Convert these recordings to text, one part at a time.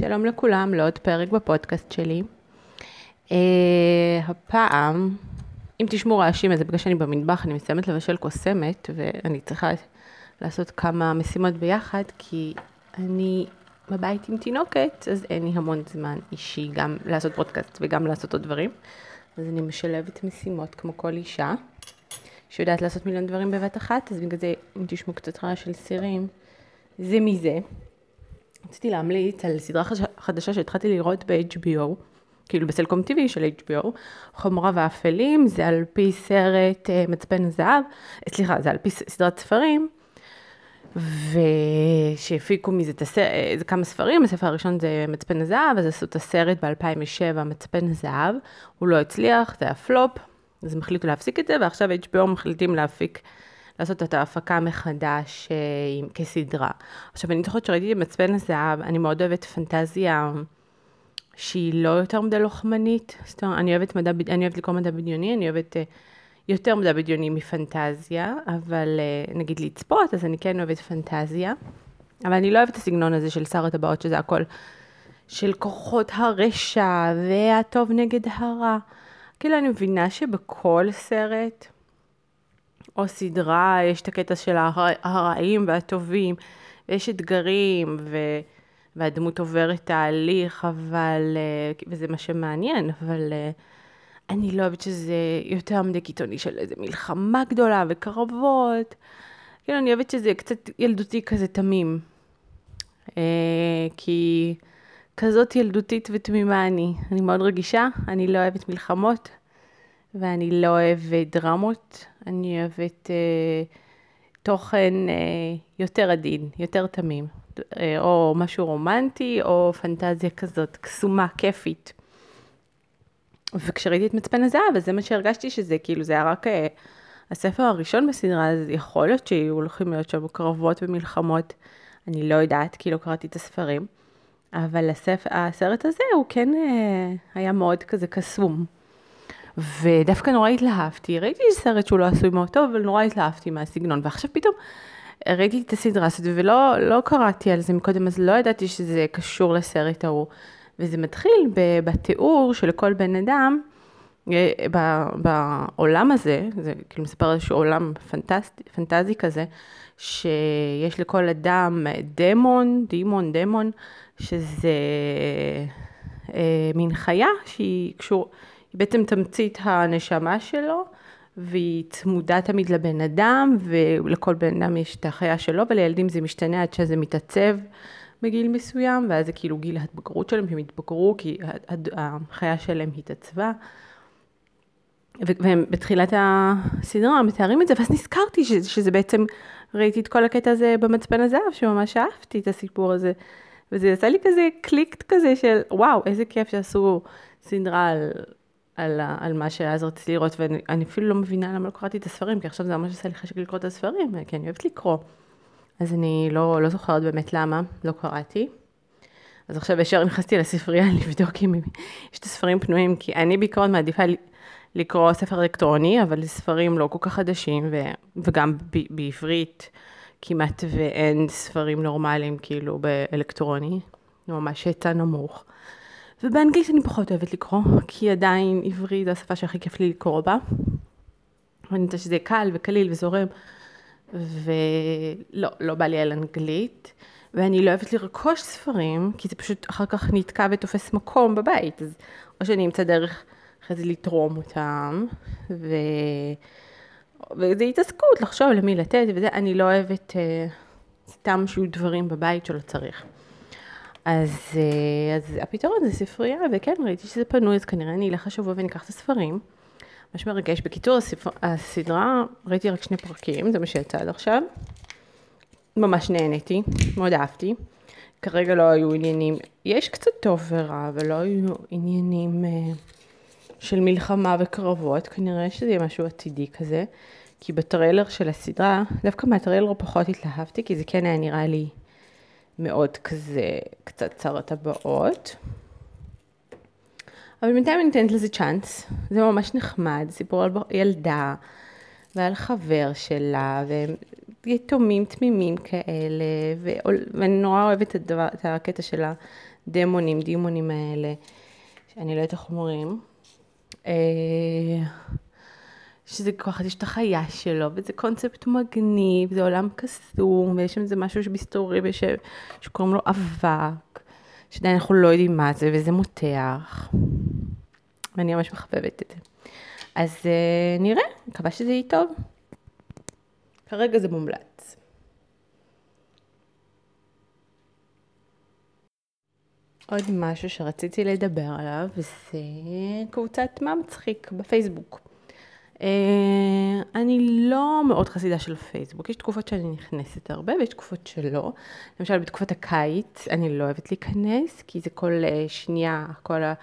שלום לכולם, לעוד פרק בפודקאסט שלי. Uh, הפעם, אם תשמעו רעשים, אז בגלל שאני במטבח, אני מסיימת לבשל קוסמת, ואני צריכה לעשות כמה משימות ביחד, כי אני בבית עם תינוקת, אז אין לי המון זמן אישי גם לעשות פודקאסט וגם לעשות עוד דברים. אז אני משלבת משימות כמו כל אישה, שיודעת לעשות מיליון דברים בבת אחת, אז בגלל זה, אם תשמעו קצת רעש של סירים, זה מזה. רציתי להמליץ על סדרה חדשה שהתחלתי לראות ב-HBO, כאילו בסלקום TV של HBO, חומרה ואפלים, זה על פי סרט uh, מצפן הזהב, סליחה, זה על פי סדרת ספרים, ושהפיקו מזה את הסרט, זה כמה ספרים, הספר הראשון זה מצפן הזהב, אז עשו את הסרט ב-2007, מצפן הזהב, הוא לא הצליח, זה היה פלופ, אז הם החליטו להפסיק את זה, ועכשיו HBO מחליטים להפיק לעשות את ההפקה מחדש אה, כסדרה. עכשיו, אני זוכרת שראיתי את מצפן הזהב, אני מאוד אוהבת פנטזיה שהיא לא יותר מדי לוחמנית. זאת אומרת, אני אוהבת מדע, אני אוהבת לקרוא מדע בדיוני, אני אוהבת אה, יותר מדע בדיוני מפנטזיה, אבל אה, נגיד לצפות, אז אני כן אוהבת פנטזיה. אבל אני לא אוהבת את הסגנון הזה של שר הטבעות, שזה הכל של כוחות הרשע והטוב נגד הרע. כאילו, אני מבינה שבכל סרט, או סדרה, יש את הקטע של הרעים והטובים, ויש אתגרים, ו... והדמות עוברת תהליך, אבל, אה, וזה מה שמעניין, אבל אה, אני לא אוהבת שזה יותר מדי קיצוני של איזה מלחמה גדולה וקרבות. כאילו, אני אוהבת שזה קצת ילדותי כזה תמים. אה, כי כזאת ילדותית ותמימה אני. אני מאוד רגישה, אני לא אוהבת מלחמות, ואני לא אוהבת דרמות, אני אוהבת אה, תוכן אה, יותר עדין, יותר תמים, אה, או משהו רומנטי, או פנטזיה כזאת, קסומה, כיפית. וכשראיתי את מצפן הזהב, אז זה מה שהרגשתי שזה, כאילו, זה היה רק אה, הספר הראשון בסדרה, אז יכול להיות שיהיו הולכים להיות שם קרבות ומלחמות, אני לא יודעת, כי לא קראתי את הספרים. אבל הספ... הסרט הזה הוא כן אה, היה מאוד כזה קסום. ודווקא נורא התלהבתי, ראיתי סרט שהוא לא עשוי מאוד טוב, אבל נורא התלהבתי מהסגנון, ועכשיו פתאום ראיתי את הסדרה הזאת ולא לא קראתי על זה מקודם, אז לא ידעתי שזה קשור לסרט ההוא. וזה מתחיל בתיאור של כל בן אדם, אה, בעולם הזה, זה כאילו מספר איזשהו עולם פנטסטי, פנטזי כזה, שיש לכל אדם דמון, דימון, דמון, שזה אה, מין חיה שהיא קשור, היא בעצם תמצית הנשמה שלו, והיא צמודה תמיד לבן אדם, ולכל בן אדם יש את החיה שלו, ולילדים זה משתנה עד שזה מתעצב בגיל מסוים, ואז זה כאילו גיל ההתבגרות שלהם, שהם התבגרו, כי החיה שלהם התעצבה. והם בתחילת הסדרה מתארים את זה, ואז נזכרתי שזה, שזה בעצם, ראיתי את כל הקטע הזה במצפן הזהב, שממש אהבתי את הסיפור הזה. וזה עשה לי כזה קליקט כזה של, וואו, איזה כיף שעשו סדרה על על, על מה שאז רציתי לראות, ואני אפילו לא מבינה למה לא קראתי את הספרים, כי עכשיו זה ממש עושה לי חשק לקרוא את הספרים, כי אני אוהבת לקרוא. אז אני לא, לא זוכרת באמת למה, לא קראתי. אז עכשיו ישר נכנסתי לספרייה לבדוק אם יש את הספרים פנויים, כי אני בעיקרון מעדיפה לקרוא ספר אלקטרוני, אבל ספרים לא כל כך חדשים, ו, וגם ב, בעברית כמעט ואין ספרים נורמליים כאילו באלקטרוני, ממש היצע נמוך. ובאנגלית אני פחות אוהבת לקרוא, כי עדיין עברית זו השפה שהכי כיף לי לקרוא בה. אני יודעת שזה קל וקליל וזורם, ולא, לא בא לי על אנגלית. ואני לא אוהבת לרכוש ספרים, כי זה פשוט אחר כך נתקע ותופס מקום בבית. אז או שאני אמצא דרך אחרי זה לתרום אותם, ו... וזה התעסקות לחשוב למי לתת וזה, אני לא אוהבת אה, סתם שיהיו דברים בבית שלא צריך. אז, אה, אז הפתרון זה ספרייה, וכן, ראיתי שזה פנוי, אז כנראה אני אלך השבוע ואני אקח את הספרים. מה שמרגש. בקיצור, הספר, הסדרה, ראיתי רק שני פרקים, זה מה שיצא עד עכשיו. ממש נהניתי, מאוד אהבתי. כרגע לא היו עניינים, יש קצת טוב ורע, אבל לא היו עניינים uh, של מלחמה וקרבות, כנראה שזה יהיה משהו עתידי כזה. כי בטריילר של הסדרה, דווקא מהטריילר פחות התלהבתי, כי זה כן היה נראה לי מאוד כזה, קצת צר הטבעות. אבל בינתיים אני נותנת לזה צ'אנס, זה ממש נחמד, סיפור על ילדה ועל חבר שלה, יתומים תמימים כאלה, ואני נורא אוהבת את, הדבר, את הקטע של הדמונים, דימונים האלה, שאני לא יודעת איך אומרים. שזה כל אחד יש את החיה שלו, וזה קונספט מגניב, זה עולם קסום, ויש שם איזה משהו שמסתורי, וש... שקוראים לו אבק, שעדיין אנחנו לא יודעים מה זה, וזה מותח. ואני ממש מחבבת את זה. אז uh, נראה, מקווה שזה יהיה טוב. כרגע זה מומלץ. עוד משהו שרציתי לדבר עליו, זה קבוצת מה מצחיק בפייסבוק. Uh, אני לא מאוד חסידה של פייסבוק, יש תקופות שאני נכנסת הרבה ויש תקופות שלא. למשל בתקופת הקיץ אני לא אוהבת להיכנס, כי זה כל uh, שנייה, כל ה...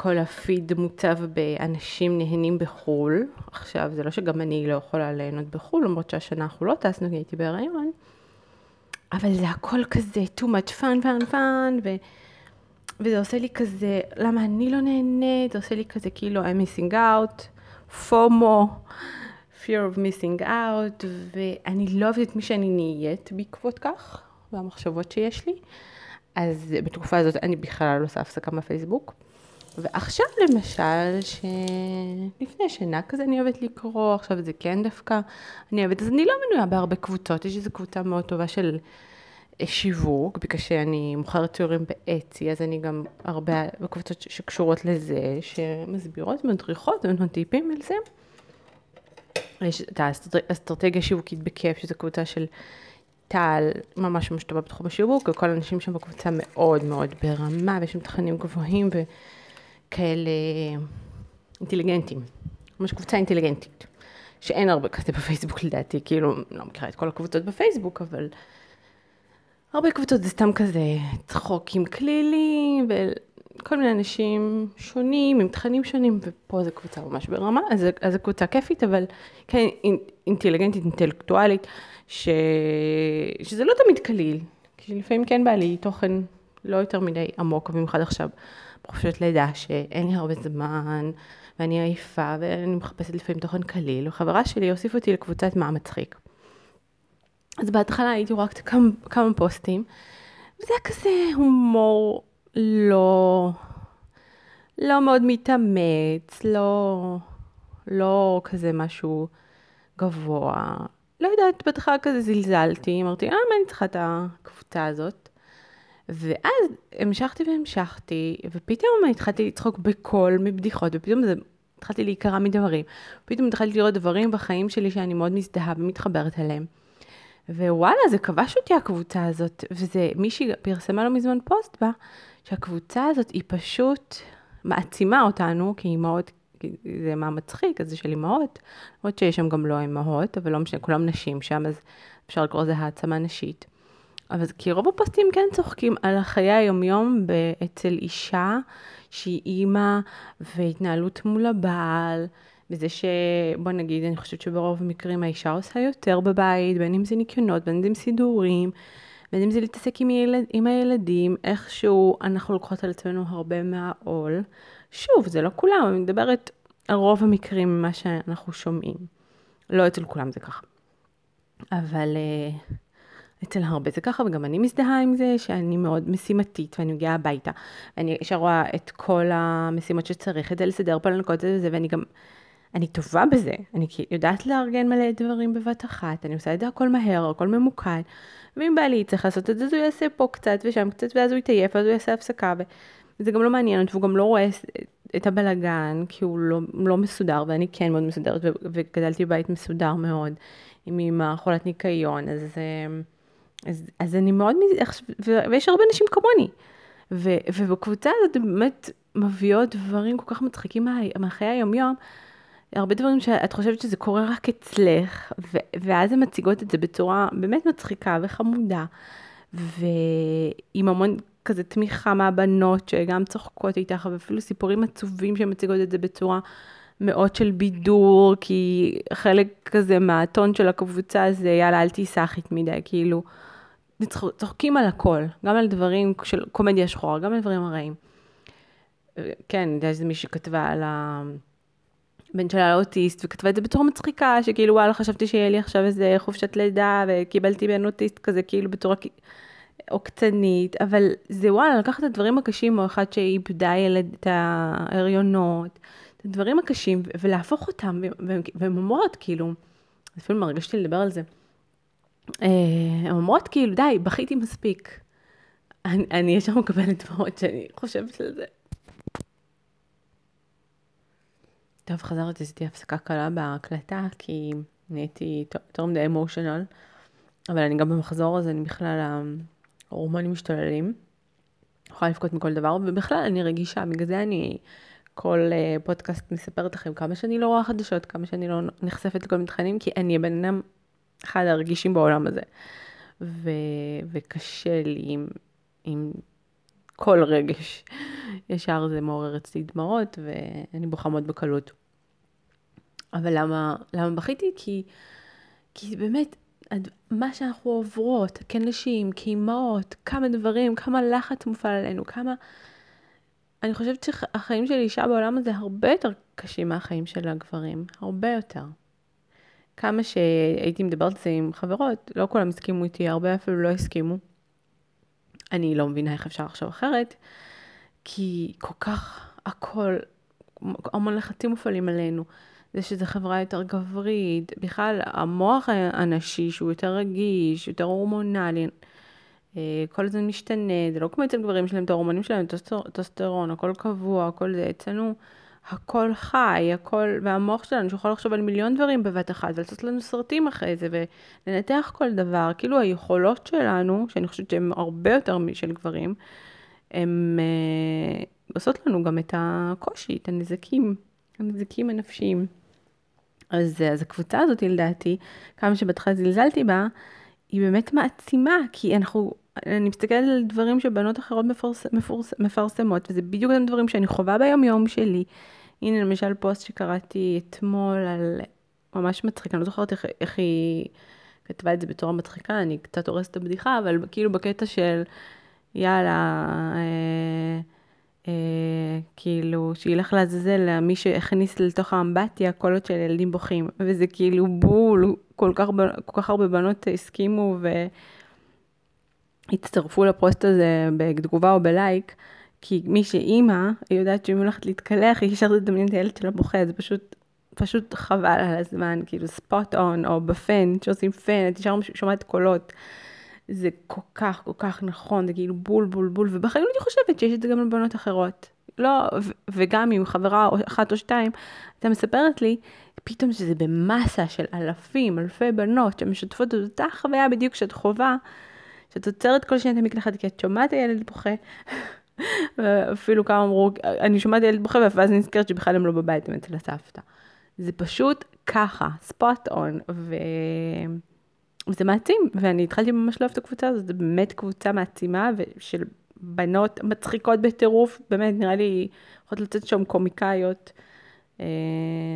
כל הפיד מוצב באנשים נהנים בחו"ל. עכשיו, זה לא שגם אני לא יכולה ליהנות בחו"ל, למרות שהשנה אנחנו לא טסנו, כי הייתי בהיריון. אבל זה הכל כזה too much fun, fun, fun, ו... וזה עושה לי כזה, למה אני לא נהנית? זה עושה לי כזה כאילו I'm missing out, FOMO, fear of missing out, ואני לא אוהבת את מי שאני נהיית בעקבות כך, והמחשבות שיש לי. אז בתקופה הזאת אני בכלל לא עושה הפסקה מהפייסבוק. ועכשיו למשל, שלפני שינה כזה אני אוהבת לקרוא, עכשיו זה כן דווקא, אני אוהבת, אז אני לא מנויה בהרבה קבוצות, יש איזו קבוצה מאוד טובה של שיווק, בגלל שאני מוכרת תיאורים באצי, אז אני גם הרבה בקבוצות שקשורות לזה, שמסבירות, מדריכות, ונותנות טיפים על זה. יש את האסטרטגיה שיווקית בכיף, שזו קבוצה של טל, ממש ממש טובה בתחום השיווק, וכל האנשים שם בקבוצה מאוד מאוד ברמה, ויש שם תכנים גבוהים, ו... כאלה אינטליגנטים, ממש קבוצה אינטליגנטית, שאין הרבה כזה בפייסבוק לדעתי, כאילו, לא מכירה את כל הקבוצות בפייסבוק, אבל הרבה קבוצות זה סתם כזה צחוקים כלילים, וכל מיני אנשים שונים, עם תכנים שונים, ופה זו קבוצה ממש ברמה, אז, אז זו קבוצה כיפית, אבל כן אינטליגנטית, אינטלקטואלית, ש... שזה לא תמיד קליל, כי לפעמים כן בא לי תוכן לא יותר מדי עמוק, במיוחד עכשיו. בחופשת לידה שאין לי הרבה זמן, ואני עייפה, ואני מחפשת לפעמים תוכן קליל, וחברה שלי הוסיף אותי לקבוצת מה מצחיק. אז בהתחלה הייתי רואה כמה, כמה פוסטים, וזה היה כזה הומור לא, לא מאוד מתאמץ, לא, לא כזה משהו גבוה. לא יודעת, בהתחלה כזה זלזלתי, אמרתי, אה, מה אני צריכה את הקבוצה הזאת? ואז המשכתי והמשכתי, ופתאום התחלתי לצחוק בקול מבדיחות, ופתאום זה, התחלתי להיקרע מדברים. פתאום התחלתי לראות דברים בחיים שלי שאני מאוד מזדהה ומתחברת אליהם. ווואלה, זה כבש אותי הקבוצה הזאת, וזה, מישהי פרסמה לא מזמן פוסט בה, שהקבוצה הזאת היא פשוט מעצימה אותנו כאימהות, זה מה מצחיק, אז זה של אימהות, למרות שיש שם גם לא אימהות, אבל לא משנה, כולם נשים שם, אז אפשר לקרוא לזה העצמה נשית. אבל כי רוב הפוסטים כן צוחקים על החיי היומיום אצל אישה שהיא אימא והתנהלות מול הבעל, וזה שבוא נגיד, אני חושבת שברוב המקרים האישה עושה יותר בבית, בין אם זה ניקיונות, בין אם זה סידורים, בין אם זה להתעסק עם, ילד, עם הילדים, איכשהו אנחנו לוקחות על עצמנו הרבה מהעול. שוב, זה לא כולם, אני מדברת על רוב המקרים ממה שאנחנו שומעים. לא אצל כולם זה ככה. אבל... Uh, אצל הרבה זה ככה, וגם אני מזדהה עם זה שאני מאוד משימתית, ואני מגיעה הביתה, ואני ישר רואה את כל המשימות שצריך, את זה לסדר פה לנקות את זה, ואני גם, אני טובה בזה, אני יודעת לארגן מלא דברים בבת אחת, אני עושה את זה הכל מהר, הכל ממוקד, ואם בא לי צריך לעשות את זה, אז הוא יעשה פה קצת ושם קצת, ואז הוא יתעייף, ואז הוא יעשה הפסקה, וזה גם לא מעניין אותו, והוא גם לא רואה את הבלגן, כי הוא לא, לא מסודר, ואני כן מאוד מסודרת, וגדלתי בבית מסודר מאוד, עם אמא חולת ניקיון, אז... אז, אז אני מאוד, ויש הרבה אנשים כמוני. ובקבוצה הזאת באמת מביאות דברים כל כך מצחיקים מה, מהחיי היומיום, הרבה דברים שאת חושבת שזה קורה רק אצלך, ו, ואז הן מציגות את זה בצורה באמת מצחיקה וחמודה, ועם המון כזה תמיכה מהבנות שגם צוחקות איתך, ואפילו סיפורים עצובים שהן מציגות את זה בצורה מאוד של בידור, כי חלק כזה מהטון של הקבוצה זה יאללה אל תהיי סאחית מדי, כאילו. צוחקים על הכל, גם על דברים של קומדיה שחורה, גם על דברים הרעים. כן, שזה מישהי כתבה על, ה... בן שלה אוטיסט, וכתבה את זה בתור מצחיקה, שכאילו וואלה חשבתי שיהיה לי עכשיו איזה חופשת לידה, וקיבלתי בן אוטיסט כזה כאילו בצורה עוקצנית, אבל זה וואלה, לקחת את הדברים הקשים, או אחת שאיבדה ילד את ההריונות, את הדברים הקשים, ולהפוך אותם, והן אומרות כאילו, אפילו מרגשתי לדבר על זה, אה, הן אומרות כאילו, די, בכיתי מספיק. אני, אני ישר מקבלת דברות שאני חושבת על זה. טוב, חזרתי, עשיתי הפסקה קלה בהקלטה, כי נהייתי יותר מדי אמושיונל, אבל אני גם במחזור הזה, אני בכלל, ההורמונים משתוללים. יכולה לבכות מכל דבר, ובכלל אני רגישה, בגלל זה אני כל uh, פודקאסט מספרת לכם כמה שאני לא רואה חדשות, כמה שאני לא נחשפת לכל מיני תכנים, כי אני הבן אדם אחד הרגישים בעולם הזה. ו... וקשה לי עם, עם כל רגש. ישר זה מעורר אצלי דמעות, ואני בוכה מאוד בקלות. אבל למה, למה בכיתי? כי, כי באמת, מה שאנחנו עוברות, כנשים, כאימהות, כמה דברים, כמה לחץ מופעל עלינו, כמה... אני חושבת שהחיים של אישה בעולם הזה הרבה יותר קשים מהחיים של הגברים, הרבה יותר. כמה שהייתי מדברת על זה עם חברות, לא כולם הסכימו איתי, הרבה אפילו לא הסכימו. אני לא מבינה איך אפשר לחשוב אחרת, כי כל כך הכל, המון לחצים מופעלים עלינו. זה שזו חברה יותר גברית, בכלל המוח הנשי שהוא יותר רגיש, יותר הורמונלי, אה, כל הזמן משתנה, זה לא כמו אצל גברים שלהם את ההורמונים שלהם, טוסטרון, הכל קבוע, הכל זה, אצלנו הכל חי, הכל, והמוח שלנו שיכול לחשוב על מיליון דברים בבת אחת, ולעשות לנו סרטים אחרי זה, ולנתח כל דבר, כאילו היכולות שלנו, שאני חושבת שהן הרבה יותר משל גברים, הן אה, עושות לנו גם את הקושי, את הנזקים, הנזקים הנפשיים. אז, אז הקבוצה הזאת, לדעתי, כמה שבהתחלה זלזלתי בה, היא באמת מעצימה, כי אנחנו, אני מסתכלת על דברים שבנות אחרות מפרס, מפורס, מפרסמות, וזה בדיוק גם דברים שאני חווה ביום יום שלי. הנה למשל פוסט שקראתי אתמול על ממש מצחיק, אני לא זוכרת איך, איך היא כתבה את זה בתור מצחיקה, אני קצת הורסת את הבדיחה, אבל כאילו בקטע של יאללה, אה, אה, כאילו, שילך לעזאזל למי שהכניס לתוך האמבטיה קולות של ילדים בוכים, וזה כאילו בול, כל כך, כל כך הרבה בנות הסכימו והצטרפו לפוסט הזה בתגובה או בלייק, כי מי שאימא, היא יודעת שאם היא הולכת להתקלח, היא ישר תדמיין את הילד שלה בוכה, זה פשוט, פשוט חבל על הזמן, כאילו ספוט און, או בפן, שעושים פן, את ישר שומעת קולות. זה כל כך, כל כך נכון, זה כאילו בול, בול, בול, ובחיים אני חושבת שיש את זה גם לבנות אחרות. לא, ו- וגם עם חברה אחת או שתיים, אתה מספרת לי, פתאום שזה במסה של אלפים, אלפי בנות שמשתפות את אותה חוויה בדיוק שאת חווה, שאת עוצרת כל שניה את המקלחת כי את שומעת הילד בוכה. אפילו כמה אמרו, אני שומעת ילד בוכה ואז נזכרת שבכלל הם לא בבית, הם אצל הסבתא. זה פשוט ככה, ספוט און, ו... וזה מעצים, ואני התחלתי ממש לאהוב את הקבוצה הזאת, זו באמת קבוצה מעצימה של בנות מצחיקות בטירוף, באמת נראה לי יכולות לצאת שם קומיקאיות, אה,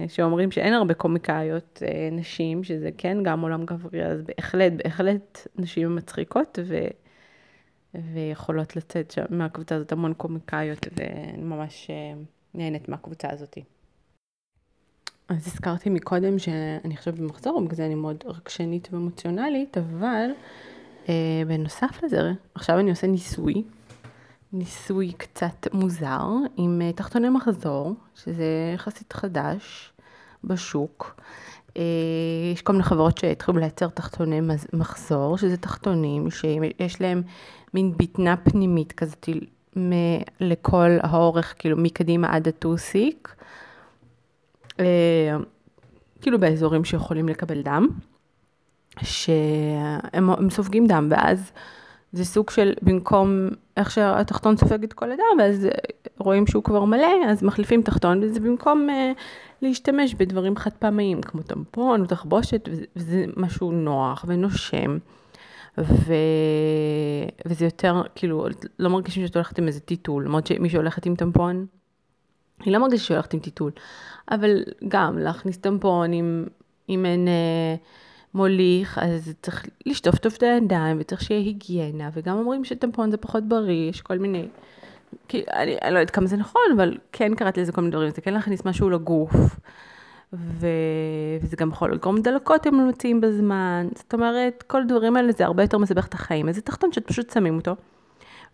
שאומרים שאין הרבה קומיקאיות אה, נשים, שזה כן גם עולם גברי, אז בהחלט, בהחלט נשים מצחיקות, ו... ויכולות לצאת שם מהקבוצה הזאת המון קומיקאיות, ואני ממש אה, נהנית מהקבוצה הזאת. אז הזכרתי מקודם שאני עכשיו במחזור, בגלל זה אני מאוד רגשנית ואמוציונלית, אבל אה, בנוסף לזה, עכשיו אני עושה ניסוי, ניסוי קצת מוזר, עם אה, תחתוני מחזור, שזה יחסית חדש בשוק. אה, יש כל מיני חברות שהתחילו לייצר תחתוני מחזור, שזה תחתונים שיש להם מין בטנה פנימית כזאת לכל האורך, כאילו מקדימה עד הטוסיק. אה, כאילו באזורים שיכולים לקבל דם, שהם סופגים דם, ואז זה סוג של במקום איך שהתחתון סופג את כל הדם, ואז רואים שהוא כבר מלא, אז מחליפים תחתון, וזה במקום uh, להשתמש בדברים חד פעמיים, כמו טמפון או תחבושת, וזה, וזה משהו נוח ונושם. ו... וזה יותר, כאילו, לא מרגישים שאת הולכת עם איזה טיטול, למרות שמי שהולכת עם טמפון, היא לא מרגישה שהיא הולכת עם טיטול, אבל גם להכניס טמפון עם, אם אין אה, מוליך, אז צריך לשטוף טוב את הידיים וצריך שיהיה היגיינה, וגם אומרים שטמפון זה פחות בריא, יש כל מיני, כי אני, אני לא יודעת כמה זה נכון, אבל כן קראתי לזה כל מיני דברים, זה כן להכניס משהו לגוף. ו... וזה גם יכול לגרום דלקות אם מוציאים בזמן. זאת אומרת, כל הדברים האלה זה הרבה יותר מסבך את החיים. אז זה תחתון שאת פשוט שמים אותו.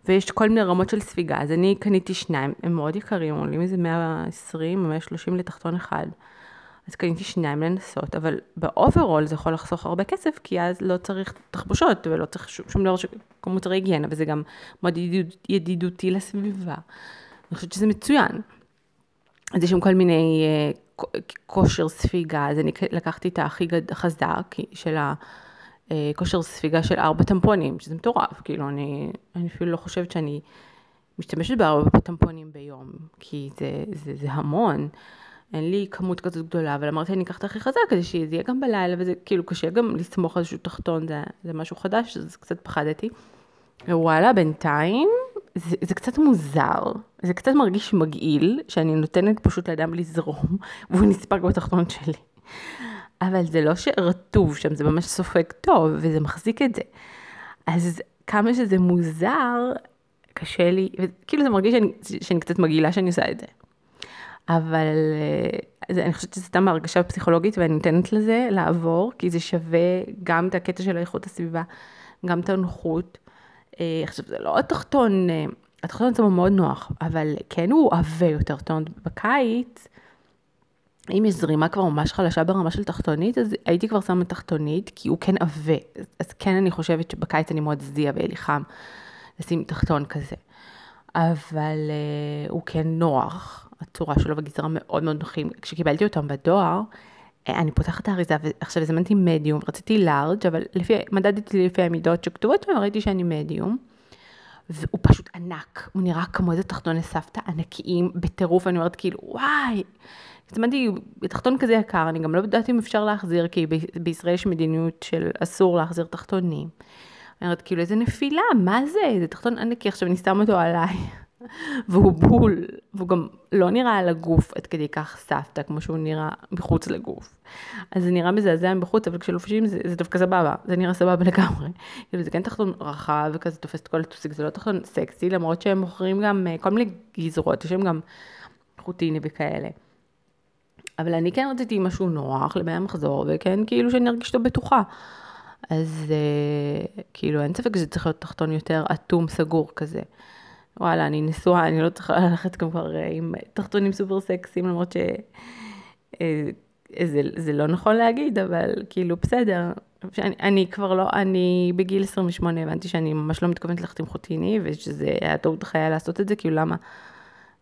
ויש כל מיני רמות של ספיגה, אז אני קניתי שניים, הם מאוד יקרים, עולים איזה 120 או 130 לתחתון אחד. אז קניתי שניים לנסות, אבל ב overall זה יכול לחסוך הרבה כסף, כי אז לא צריך תחבושות ולא צריך שום, שום דבר כמו מוצרי היגיינה, וזה גם מאוד ידיד, ידידותי לסביבה. אני חושבת שזה מצוין. אז יש שם כל מיני uh, כושר ספיגה, אז אני לקחתי את הכי חזק של הכושר ספיגה של ארבע טמפונים, שזה מטורף, כאילו אני, אני אפילו לא חושבת שאני משתמשת בארבע טמפונים ביום, כי זה, זה, זה המון. אין לי כמות כזאת גדולה, אבל אמרתי אני אקח את הכי חזק כדי שזה יהיה גם בלילה, וזה כאילו קשה גם לסמוך על איזשהו תחתון, זה, זה משהו חדש, אז קצת פחדתי. ווואלה, בינתיים, זה, זה קצת מוזר, זה קצת מרגיש מגעיל, שאני נותנת פשוט לאדם לזרום, והוא נספק בתחתון שלי. אבל זה לא שרטוב שם, זה ממש סופג טוב, וזה מחזיק את זה. אז כמה שזה מוזר, קשה לי, כאילו זה מרגיש שאני, שאני קצת מגעילה שאני עושה את זה. אבל אה, זה, אני חושבת שזו סתם הרגשה פסיכולוגית ואני נותנת לזה לעבור, כי זה שווה גם את הקטע של איכות הסביבה, גם את הנוחות. אה, עכשיו, זה לא התחתון, אה, התחתון עצמו מאוד נוח, אבל כן הוא עבה יותר, זאת בקיץ, אם יש זרימה כבר ממש חלשה ברמה של תחתונית, אז הייתי כבר שמה תחתונית, כי הוא כן עבה. אז כן אני חושבת שבקיץ אני מאוד אזיע ויהיה לי חם לשים תחתון כזה. אבל uh, הוא כן נוח, הצורה שלו והגזרה מאוד מאוד נוחים. כשקיבלתי אותם בדואר, אני פותחת את האריזה, ועכשיו הזמנתי מדיום, רציתי לארג', אבל לפי, מדדתי לפי המידות שכתובות שם, ראיתי שאני מדיום. והוא פשוט ענק, הוא נראה כמו איזה תחתון סבתא ענקיים בטירוף, אני אומרת כאילו, וואי, הזמנתי תחתון כזה יקר, אני גם לא יודעת אם אפשר להחזיר, כי בישראל יש מדיניות של אסור להחזיר תחתונים. אני אומרת, כאילו, איזה נפילה, מה זה? זה תחתון ענקי, עכשיו אני שם אותו עליי. והוא בול, והוא גם לא נראה על הגוף עד כדי כך סבתא, כמו שהוא נראה מחוץ לגוף. אז זה נראה מזעזע מבחוץ, אבל כשלובשים זה, זה דווקא סבבה, זה נראה סבבה לגמרי. כאילו זה כן תחתון רחב וכזה תופס את כל הטוסיק, זה לא תחתון סקסי, למרות שהם מוכרים גם אה, כל מיני גזרות, יש שם גם חוטיני וכאלה. אבל אני כן רציתי משהו נוח למי המחזור, וכן כאילו שאני ארגיש אותו בטוחה. אז אה, כאילו אין ספק שזה צריך להיות תחתון יותר אטום סגור כזה. וואלה, אני נשואה, אני לא צריכה ללכת כבר אה, עם תחתונים סופר סקסיים, למרות שזה אה, זה לא נכון להגיד, אבל כאילו בסדר. שאני, אני כבר לא, אני בגיל 28 הבנתי שאני ממש לא מתכוונת ללכת עם חוטיני, ושזה היה טעות חיי לעשות את זה, כאילו למה,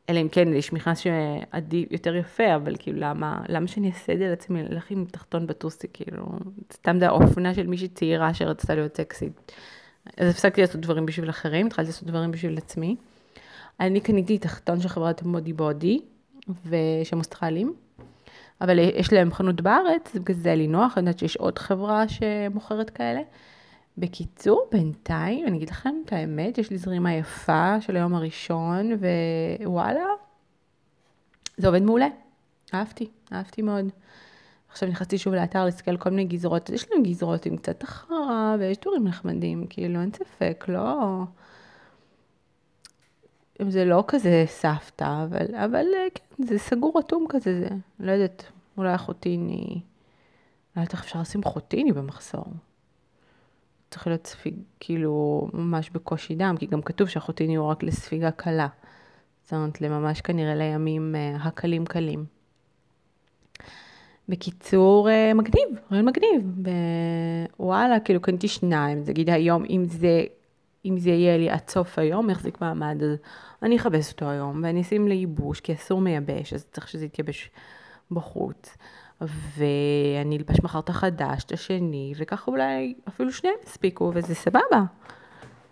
אלא אם כן יש מכנס שעדיף יותר יפה, אבל כאילו למה, למה שאני אעשה את זה לעצמי, ללכת עם תחתון בטוסי, כאילו, סתם זה האופנה של מישהי צעירה שרצתה להיות סקסית. אז הפסקתי לעשות דברים בשביל אחרים, התחלתי לעשות דברים בשביל עצמי. אני קניתי תחתון של חברת מודי בודי, ושהם אוסטרלים, אבל יש להם חנות בארץ, בגלל זה לי נוח, אני יודעת שיש עוד חברה שמוכרת כאלה. בקיצור, בינתיים, אני אגיד לכם את האמת, יש לי זרימה יפה של היום הראשון, ווואלה, זה עובד מעולה. אהבתי, אהבתי מאוד. עכשיו נכנסתי שוב לאתר להסתכל כל מיני גזרות, יש לנו גזרות עם קצת החרה, ויש דברים נחמדים, כאילו, אין ספק, לא... זה לא כזה סבתא, אבל, אבל כן, זה סגור אטום כזה, זה, לא יודעת, אולי החוטיני, לא יודעת איך אפשר לשים חוטיני במחסור. צריך להיות ספיג, כאילו, ממש בקושי דם, כי גם כתוב שהחוטיני הוא רק לספיגה קלה. זאת אומרת, לממש כנראה לימים uh, הקלים קלים. בקיצור, uh, מגניב, רעיון מגניב. וואלה, כאילו קניתי שניים, נגיד היום, אם זה, אם זה יהיה לי עד סוף היום, יחזיק מעמד, אז אני אכבס אותו היום, ואני אשים לייבוש, כי אסור מייבש, אז צריך שזה יתייבש בחוץ. ואני אלבש מחר את החדש, את השני, וככה אולי אפילו שניהם יספיקו, וזה סבבה.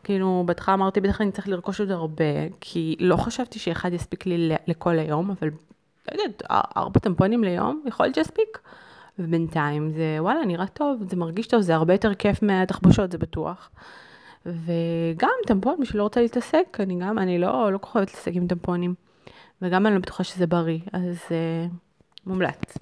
כאילו, בהתחלה אמרתי, בטח אני צריך לרכוש עוד הרבה, כי לא חשבתי שאחד יספיק לי לכל היום, אבל לא יודעת, ארבע טמפונים ליום, יכול להיות שיספיק. ובינתיים זה, וואלה, נראה טוב, זה מרגיש טוב, זה הרבה יותר כיף מהתחבושות, זה בטוח. וגם טמפון, מי שלא רוצה להתעסק, אני גם, אני לא, לא אוהבת להתעסק עם טמפונים. וגם אני לא בטוחה שזה בריא, אז uh, מומלץ.